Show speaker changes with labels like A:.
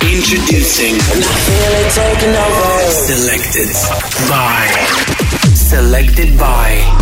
A: Introducing. Selected by. Selected by.